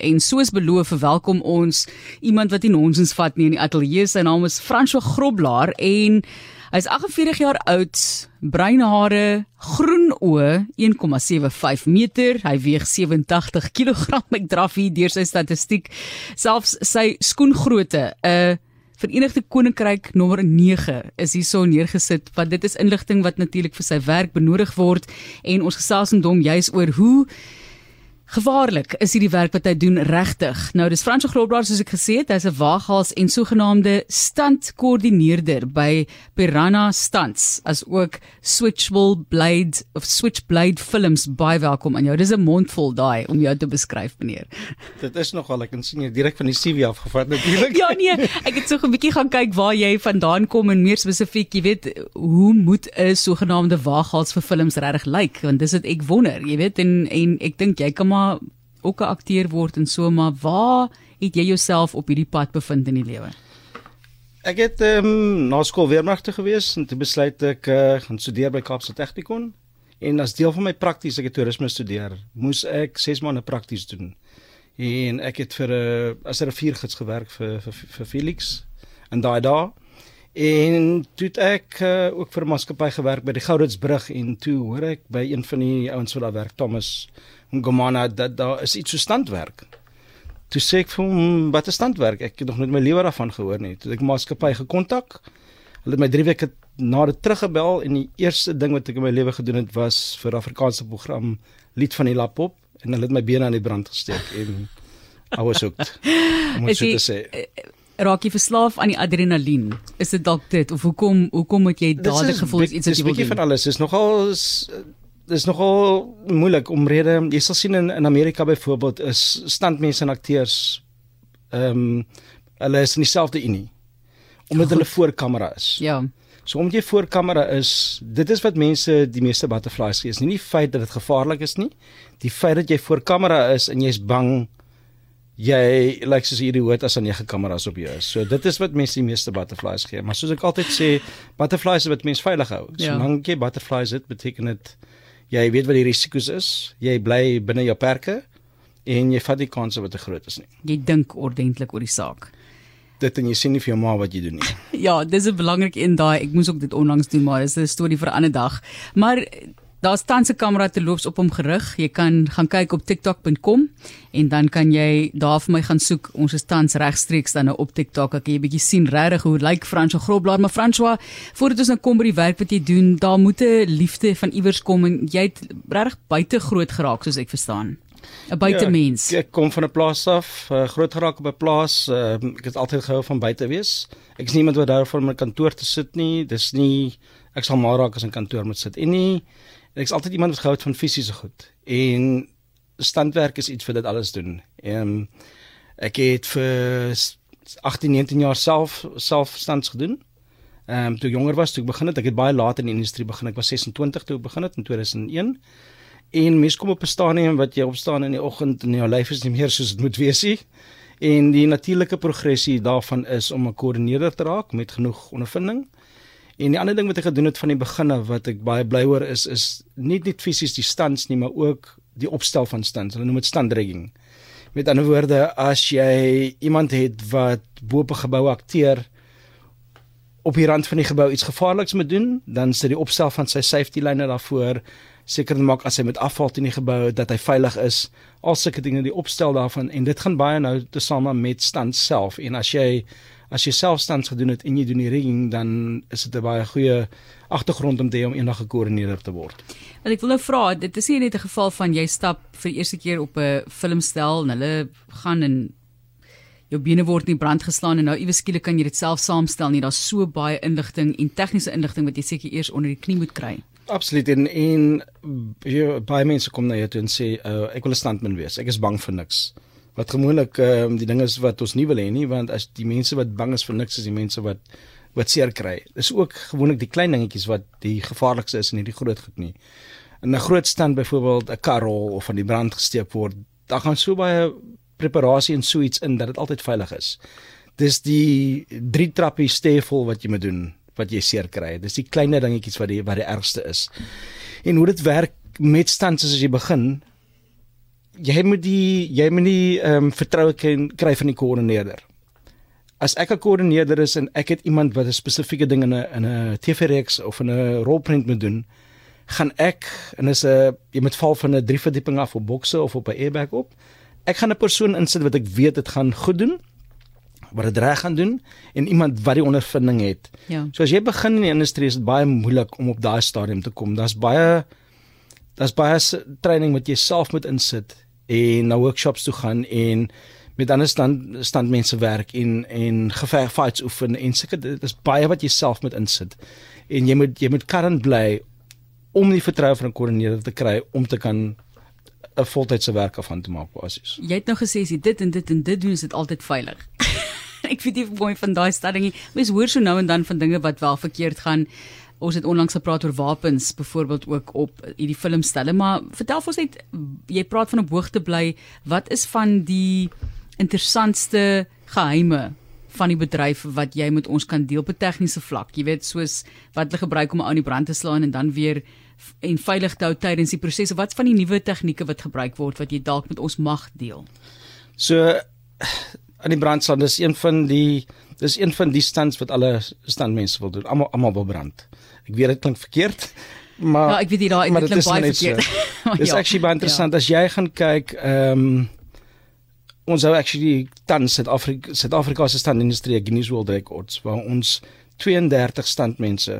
En soos beloof, verwelkom ons iemand wat nie nonsens vat nie in die ateljee. Sy naam is François Groblaar en hy's 48 jaar oud, bruin hare, groen oë, 1,75 meter. Hy weeg 87 kg. Ek draf hier deur sy statistiek. Selfs sy skoengrootte, 'n uh, Verenigde Koninkryk nommer 9 is hierso neergesit want dit is inligting wat natuurlik vir sy werk benodig word en ons gesels met hom juis oor hoe Gevaarlik is hierdie werk wat hy doen regtig. Nou dis Frans Groblaar soos ek gesê het, hy's 'n waaghals en sogenaamde standkoördineerder by Piranha Stunts as ook Switchable Blade of Switchblade Films. Baie welkom aan jou. Dis 'n mondvol daai om jou te beskryf, meneer. Dit is nogal ek kan sien jy direk van die CV afgevat natuurlik. ja nee, ek het so 'n bietjie gaan kyk waar jy vandaan kom en meer spesifiek, jy weet, hoe moet 'n sogenaamde waaghals vir films regtig lyk? Want dis wat ek wonder, jy weet, en en ek dink jy kan maar maar ook 'n akteur word en so maar waar het jy jouself op hierdie pad bevind in die lewe? Ek het ehm um, na skool weermagte gewees en toe besluit ek uh, gaan studeer by Kaapstad Technikon en as deel van my prakties ek het toerisme studeer, moes ek 6 maande prakties doen. En ek het vir 'n uh, eh, as 'n riviergids gewerk vir vir, vir Felix en daai daai En toe het ek uh, ook vir 'n maatskappy gewerk by die Gouritsbrug en toe hoor ek by een van die ouens wat daar werk, Thomas Ngomana, dat daar is iets so standwerk. Toe sê ek vir hom, "Wat is standwerk? Ek het nog nooit my lewe daarvan gehoor nie." Toe ek maatskappy gekontak. Hulle het my 3 weke na dit teruggebel en die eerste ding wat ek in my lewe gedoen het was vir Afrikaanse program Lied van die Lapop en hulle het my bene aan die brand gesteek en I was hooked. Moet jy sê raak jy verslaaf aan die adrenalien? Is dit dalk dit of hoekom hoekom moet jy dadelik gevoel iets wat jy wil doen? Dis 'n bietjie van alles. Dis nogal is dis nogal moeilik omrede. Jy sal sien in in Amerika byvoorbeeld is standmense en akteurs ehm um, hulle is in dieselfde unie omdat Goed. hulle voor kamera is. Ja. So omdat jy voor kamera is, dit is wat mense die meeste butterflies gee. Is nie die feit dat dit gevaarlik is nie. Die feit dat jy voor kamera is en jy's bang jy lyk like, soos hierdie hoed as aan nege kameras op jou is. So dit is wat mense die meeste butterflies gee. Maar soos ek altyd sê, butterflies is wat mense veilig hou. Ja. Solank jy butterflies het, beteken dit jy weet wat die risiko's is. Jy bly binne jou perke en jy vat die kanse wat te groot is nie. Jy dink ordentlik oor die saak. Dit en jy sien nie vir jou ma wat jy doen nie. ja, dis 'n belangrike een daai. Ek moes ook dit onlangs doen, maar dis 'n storie vir 'n ander dag. Maar Daar's tans 'n kamera te loops op hom gerig. Jy kan gaan kyk op tiktok.com en dan kan jy daar vir my gaan soek. Ons is tans regstreeks dan nou op TikTok. Ek kan jy bietjie sien regtig hoe lyk like François Groblaar, maar François, voordat ons nou kom by die werk wat jy doen, daar moet 'n liefde van iewers kom en jy het regtig buite groot geraak soos ek verstaan. 'n Buitemens. Ja, ek kom van 'n plaas af, uh, groot geraak op 'n plaas. Uh, ek het altyd gehou van buite wees. Ek is niemand wat daarvoor in my kantoor te sit nie. Dis nie ek sal maar raak as 'n kantoor moet sit en nie Ek is altyd iemand wat gehou het van fisiese goed en standwerk is iets vir dit alles doen. Ehm um, ek het vir 18, 19 jaar self selfstands gedoen. Ehm um, toe ek jonger was, toe ek begin het, ek het baie laat in die industrie begin. Ek was 26 toe ek begin het in 2001. En mens kom op 'n stadium wat jy opstaan in die oggend en jou lyf is nie meer soos dit moet wees nie. En die natuurlike progressie daarvan is om 'n koördineerder te raak met genoeg ondervinding. En die ander ding wat ek gedoen het van die begin af wat ek baie bly oor is is nie net fisies die stands nie, maar ook die opstel van stands. Hulle noem dit standrigging. Met ander woorde, as jy iemand het wat bo op 'n gebou akteer op die rand van die gebou iets gevaarliks moet doen, dan sit die opstel van sy safety lyne daarvoor seker maak as hy met afval in die gebou dat hy veilig is. Al sulke dinge die opstel daarvan en dit gaan baie nou tesame met stand self en as jy as jy selfstands gedoen het en jy doen die rigging dan is dit 'n baie goeie agtergrond om te hê om eendag gekoördineerder te word. Want ek wil nou vra, dit is nie net 'n geval van jy stap vir die eerste keer op 'n filmstel en hulle gaan en jou bene word in brand geslaan en nou iewes skielik kan jy dit self saamstel nie. Daar's so baie inligting en tegniese inligting wat jy seker eers onder die knie moet kry. Absoluut en en jy, baie mense kom na jou toe en sê uh, ek wil 'n standman wees. Ek is bang vir niks wat gewoonlik ehm um, die ding is wat ons nie wil hê nie want as die mense wat bang is vir niks is die mense wat wat seer kry. Dis ook gewoonlik die klein dingetjies wat die gevaarlikste is en nie die groot goed nie. In 'n groot stand byvoorbeeld 'n karrol of van die brand gesteek word, daar gaan so baie preparasie en so iets in dat dit altyd veilig is. Dis die drie trappie stefel wat jy moet doen wat jy seer kry. Dis die kleiner dingetjies wat die wat die ergste is. En hoe dit werk met stands as jy begin, jy moet die jy moet nie ehm um, vertroue kry van die koördineerder. As ek 'n koördineerder is en ek het iemand wat 'n spesifieke ding in 'n in 'n TV-reeks of in 'n rolprent moet doen, gaan ek en is 'n jy moet val van 'n drie verdieping af op bokse of op 'n airbag op. Ek gaan 'n persoon insit wat ek weet dit gaan goed doen wat dit reg gaan doen en iemand wat die ondervinding het. Ja. So as jy begin in die industrie is dit baie moeilik om op daai stadium te kom. Daar's baie daar's baie training wat jy self moet insit en na workshops toe gaan en met ander stand stand mense werk en en geveg fights oefen en seker dit is baie wat jy self moet insit. En jy moet jy moet kan bly om die vertroue van 'n koördineerder te kry om te kan 'n voltydse werk af aan te maak basies. Jy het nou gesê as jy dit en dit en dit doen is dit altyd veilig. ek weet nie mooi van daai stellingie. Mens hoor so nou en dan van dinge wat wel verkeerd gaan. Ons het onlangs gepraat oor wapens byvoorbeeld ook op hierdie filmstelle, maar vertel ons net jy praat van op hoogte bly. Wat is van die interessantste geheime van die bedryf wat jy met ons kan deel op 'n tegniese vlak. Jy weet soos wat hulle gebruik om 'n ou in die brand te slaan en dan weer en veilig te hou tydens die proses. Wat van die nuwe tegnieke wat gebruik word wat jy dalk met ons mag deel? So aan die brandslaan dis een van die dis een van die stands wat alle standmense wil doen. Almal almal wil brand. Ek weet dit klink verkeerd. Maar Ja, ek weet jy daai dit klink baie verkeerd. So. Dis ja, actually baie interessant ja. as jy gaan kyk ehm um, ons hou actually tans Suid-Afrika Suid-Afrika se standindustrie Guinness World Records waar ons 32 standmense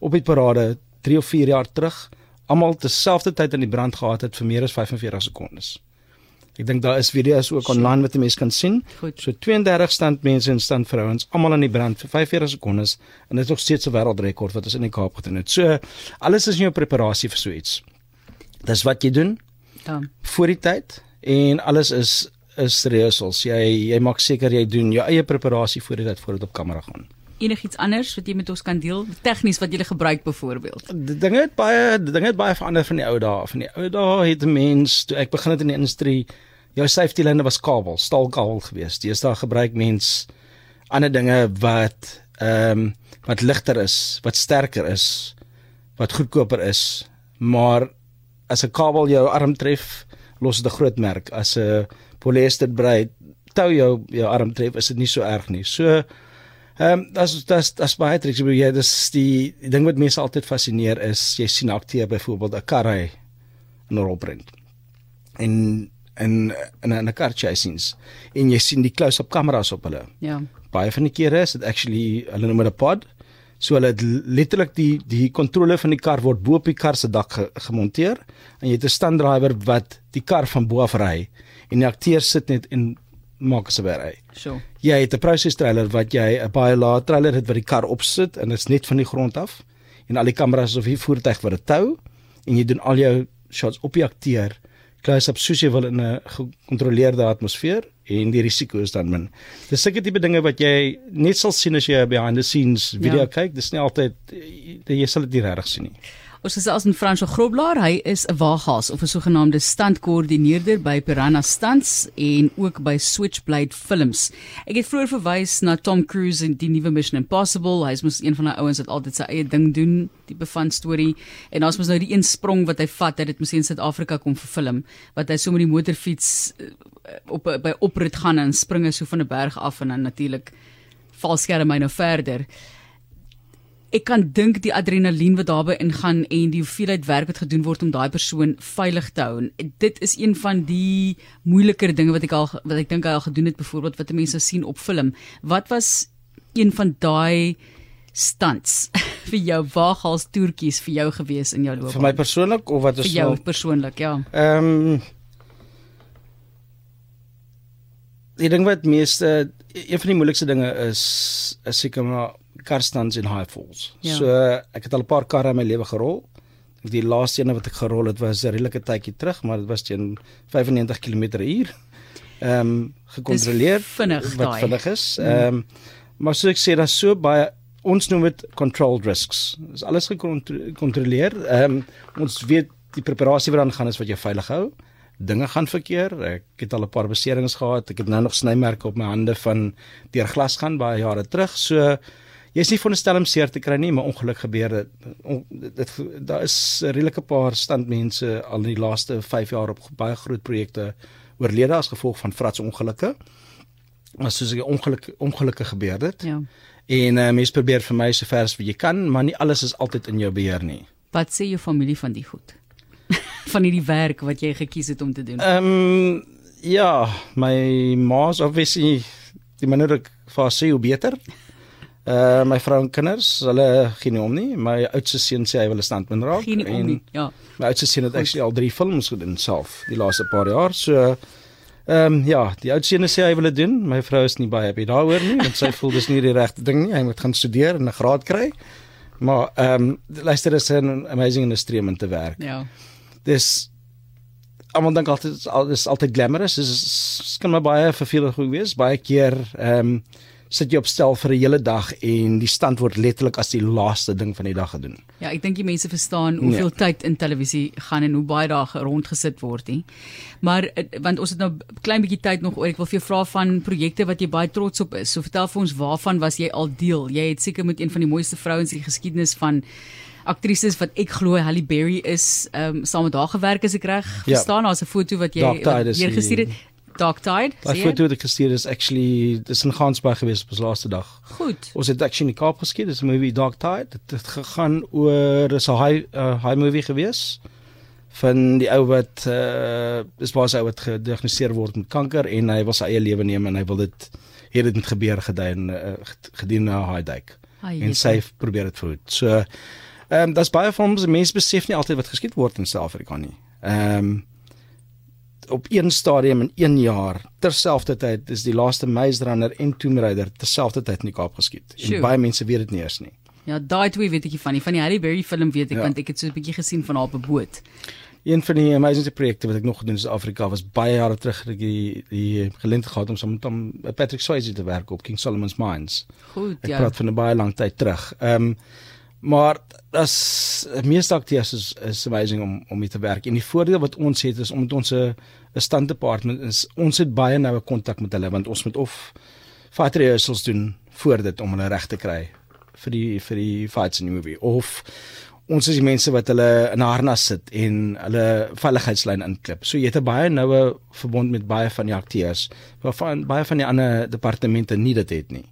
op die parade 3 of 4 jaar terug almal terselfde tyd in die brand gehad het vir meer as 45 sekondes. Ek dink daar is video's ook online wat mense kan sien. Goed. So 32 standmense en standvrouens almal in die brand vir 45 sekondes en dit is nog steeds 'n wêreldrekord wat ons in die Kaap gedoen het. So alles is in jou preparasie vir so iets. Dis wat jy doen Ja. voor die tyd en alles is is rehearsals. Jy jy maak seker jy doen jou eie preparasie voor die tyd voor dit op kamera gaan. Enigiets anders wat jy met ons kan deel? Tegnies wat jy gebruik byvoorbeeld. Die dinge het baie die dinge het baie verander van die ou dae. Van die ou dae het 'n mens toe ek begin het in die industrie jou safety lyne was kabel, staalkabel geweest. Deesdae gebruik mens ander dinge wat ehm um, wat ligter is, wat sterker is, wat goedkoper is. Maar as 'n kabel jou arm tref, los dit 'n groot merk. As 'n polyester brei tou jou jou arm tref, is dit nie so erg nie. So ehm um, das das das baie triks. Ja, dis die, die ding wat mense altyd fascineer is jy sien akteur byvoorbeeld 'n kar ry in 'n rolprent. En in in 'n car chasings en jy sien die close-up kameras op hulle. Ja. Baie van die kere is dit actually hulle noem dit 'n pod. So hulle het letterlik die die kontrole van die kar word bo op die kar se dak ge, gemonteer en jy het 'n standdrywer wat die kar van bo af ry en die akteur sit net en maak as hy ry. So. Jy het 'n process trailer wat jy 'n baie lae trailer het wat die kar opsit en dit's net van die grond af en al die kameras of die voertuig wat dit tou en jy doen al jou shots op die akteur close-up soos jy wil in 'n gekontroleerde atmosfeer en die risiko is dan min. Dis seker tipe dinge wat jy net sal sien as jy 'n behind the scenes video Ja. ja. kyk. Dis nie altyd jy sal dit nie regtig sien nie. Ons gesels met Frans Groblaar. Hy is 'n waaghaas of 'n sogenaamde standkoördineerder by Piranha Stunts en ook by Switchblade Films. Ek het vroeër verwys na Tom Cruise in die nuwe Mission Impossible. Hy's mos een van daai ouens wat altyd sy eie ding doen, tipe van storie. En daar's mos nou die een sprong wat hy vat, hy het dit mos in Suid-Afrika kom verfilm, wat hy so met die motorfiets eh, op by oprit gaan en springe so van 'n berg af en dan natuurlik val skerm hy nou verder ek kan dink die adrenalien wat daarbey ingaan en die hoeveelheid werk wat gedoen word om daai persoon veilig te hou. En dit is een van die moeiliker dinge wat ek al wat ek dink hy al gedoen het byvoorbeeld wat mense sien op film. Wat was een van daai stunts vir jou waaghals toertjies vir jou gewees in jou loopbaan? Vir my persoonlik of wat vir is jou nou- persoonlik, ja. Ehm um, Die ding wat meeste een van die moeilikste dinge is is seker maar karstands en high falls. Ja. So ek het al 'n paar karre in my lewe gerol. Die laaste een wat ek gerol het was 'n redelike tydjie terug, maar dit was teen 95 km/h. Ehm um, gekontroleer vinnig wat vinnig is. Ehm um, maar soos ek sê daar's so baie ons noem dit controlled risks. Dis alles gekontroleer. Ehm um, ons weet die preparasie wat dan gaan is wat jou veilig hou. Dinge gaan verkeer. Ek het al 'n paar beserings gehad. Ek het nou nog snymerke op my hande van deur glas gaan baie jare terug. So jy's nie veronderstel om seer te kry nie, maar ongeluk gebeur dit. On, dit daar is 'n redelike paar standmense al in die laaste 5 jaar op baie groot projekte oorlede as gevolg van frats ongelukke. Maar soos 'n ongeluk ongelukke gebeur dit. Ja. En uh, mense probeer vir my so ver as wat jy kan, maar nie alles is altyd in jou beheer nie. Wat sê jou familie van die goed? van hierdie werk wat jy gekies het om te doen? Ehm um, ja, my ma's obviously die minder ek vir haar sê hoe beter. Uh my vrou en kinders, hulle gee nie om nie. My oudste seun sê hy wil 'n standman raak Geen om nie. Ja. my oudste seun het actually al 3 films gedoen self die laaste paar jaar. So ehm um, ja, die oudste seun sê hy wil dit doen. My vrou is nie baie happy daaroor nie, want sy voel dis nie die regte ding nie. Hy moet gaan studeer en 'n graad kry. Maar ehm um, luister is 'n amazing industrie om in te werk. Ja. Dis almal dink altyd dis al- dis altyd glamorous. Dis is kan maar baie vervelend wees. Baie keer ehm um, sit jy op stel vir 'n hele dag en die stand word letterlik as die laaste ding van die dag gedoen. Ja, ek dink die mense verstaan hoeveel ja. tyd in televisie gaan en hoe baie daar rondgesit word nie. Maar eh, want ons het nou 'n klein bietjie tyd nog oor. Ek wil vir jou vra van projekte wat jy baie trots op is. So vertel vir ons waarvan was jy al deel? Jy het seker met een van die mooiste vrouens in die geskiedenis van aktrises wat ek glo Halle Berry is, ehm um, saam met haar gewerk as ek reg Ja. verstaan. Daar's 'n foto wat jy hier gestuur het. Dark Tide. Daai jy? foto wat ek gestuur is actually dis in Gansbaai gewees op ons laaste dag. Goed. Ons het actually in die Kaap geskiet. Dis 'n movie Dark Tide. Dit het gegaan oor dis 'n high uh, high movie gewees van die ou wat uh waar sy ou wat gediagnoseer word met kanker en hy wil sy eie lewe neem en hy wil dit het dit met gebeur gedien uh, gedurende 'n high dike. En sy probeer dit verhoed. So ehm um, daar's baie films mense besef nie altyd wat geskied word in Suid-Afrika nie. Ehm um, op een stadium in 1 jaar terselfdertyd is die laaste Maze Runner en Tomb Raider terselfdertyd in die Kaap geskiet. Sjoe. En baie mense weet dit nie eers nie. Ja, daai twee weet ek nie van nie. Van die Halle Berry film weet ek Ja. want ek het so 'n bietjie gesien van haar op 'n boot. Een van die amazing projekte wat ek nog gedoen het in Afrika was baie jare terug het ek die die geleentheid gehad om saam met Patrick Swayze te werk op King Solomon's Mines. Goed, Ek ja. praat van 'n baie lang tyd terug. Ehm um, maar as meeste akteurs is is amazing om om mee te werk. En die voordeel wat ons het is omdat ons 'n 'n stand department is, ons het baie noue kontak met hulle want ons moet of fight rehearsals doen voor dit om hulle reg te kry vir die vir die fights in die movie of ons is die mense wat hulle in harnas sit en hulle veiligheidslyn inklip. So jy het 'n baie noue verbond met baie van die akteurs waarvan baie van die ander departemente nie dit het nie.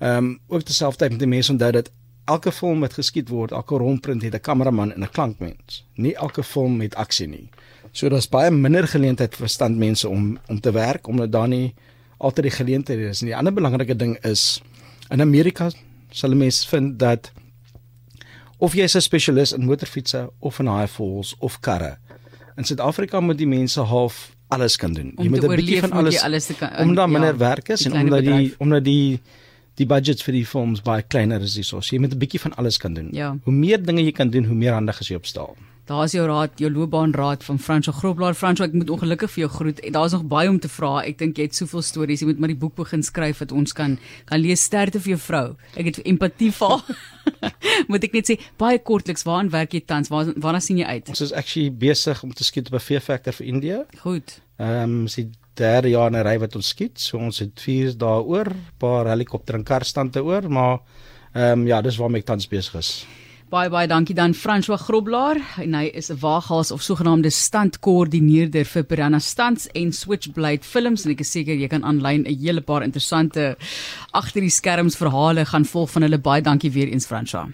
Ehm um, ook terselfdertyd met die mense onthou dat elke film wat geskiet word, elke rolprent het 'n kameraman en 'n klankmens. Nie elke film het aksie nie. So daar's baie minder geleentheid vir standmense om om te werk omdat daar nie altyd die geleentheid is. En die ander belangrike ding is in Amerika sal mense vind dat of jy is 'n spesialis in motorfietsse of in high falls of karre. In Suid-Afrika moet die mense half alles kan doen. Om jy moet 'n bietjie van alles alles kan omdat daar ja, minder werk is en omdat die omdat die die budgets vir die films baie kleiner is hierso. So jy moet 'n bietjie van alles kan doen. Ja. Hoe meer dinge jy kan doen, hoe meer handig is jy op stal. Daar's jou raad, jou loopbaanraad van Fransjo Groblaar. Fransjo, ek moet ongelukkig vir jou groet. Daar's nog baie om te vra. Ek dink jy het soveel stories. Jy moet maar die boek begin skryf dat ons kan kan lees sterkte vir jou vrou. Ek het empatie vir haar. moet ek net sê baie kortliks waaraan werk jy tans? Waar waarna sien jy uit? Ons is actually besig om te skiet op 'n Factor vir India. Goed. Ehm um, is die derde jaar in 'n ry wat ons skiet. So ons het 4 dae oor, paar helikopter en karstande oor, maar ehm um, ja, dis waarmee ek tans besig is. Baie baie dankie dan François Groblaar en hy is 'n waaghals of sogenaamde standkoördineerder vir Piranha Stunts en Switchblade Films en ek is seker jy kan aanlyn 'n hele paar interessante agter die skerms verhale gaan volg van hulle baie dankie weer eens François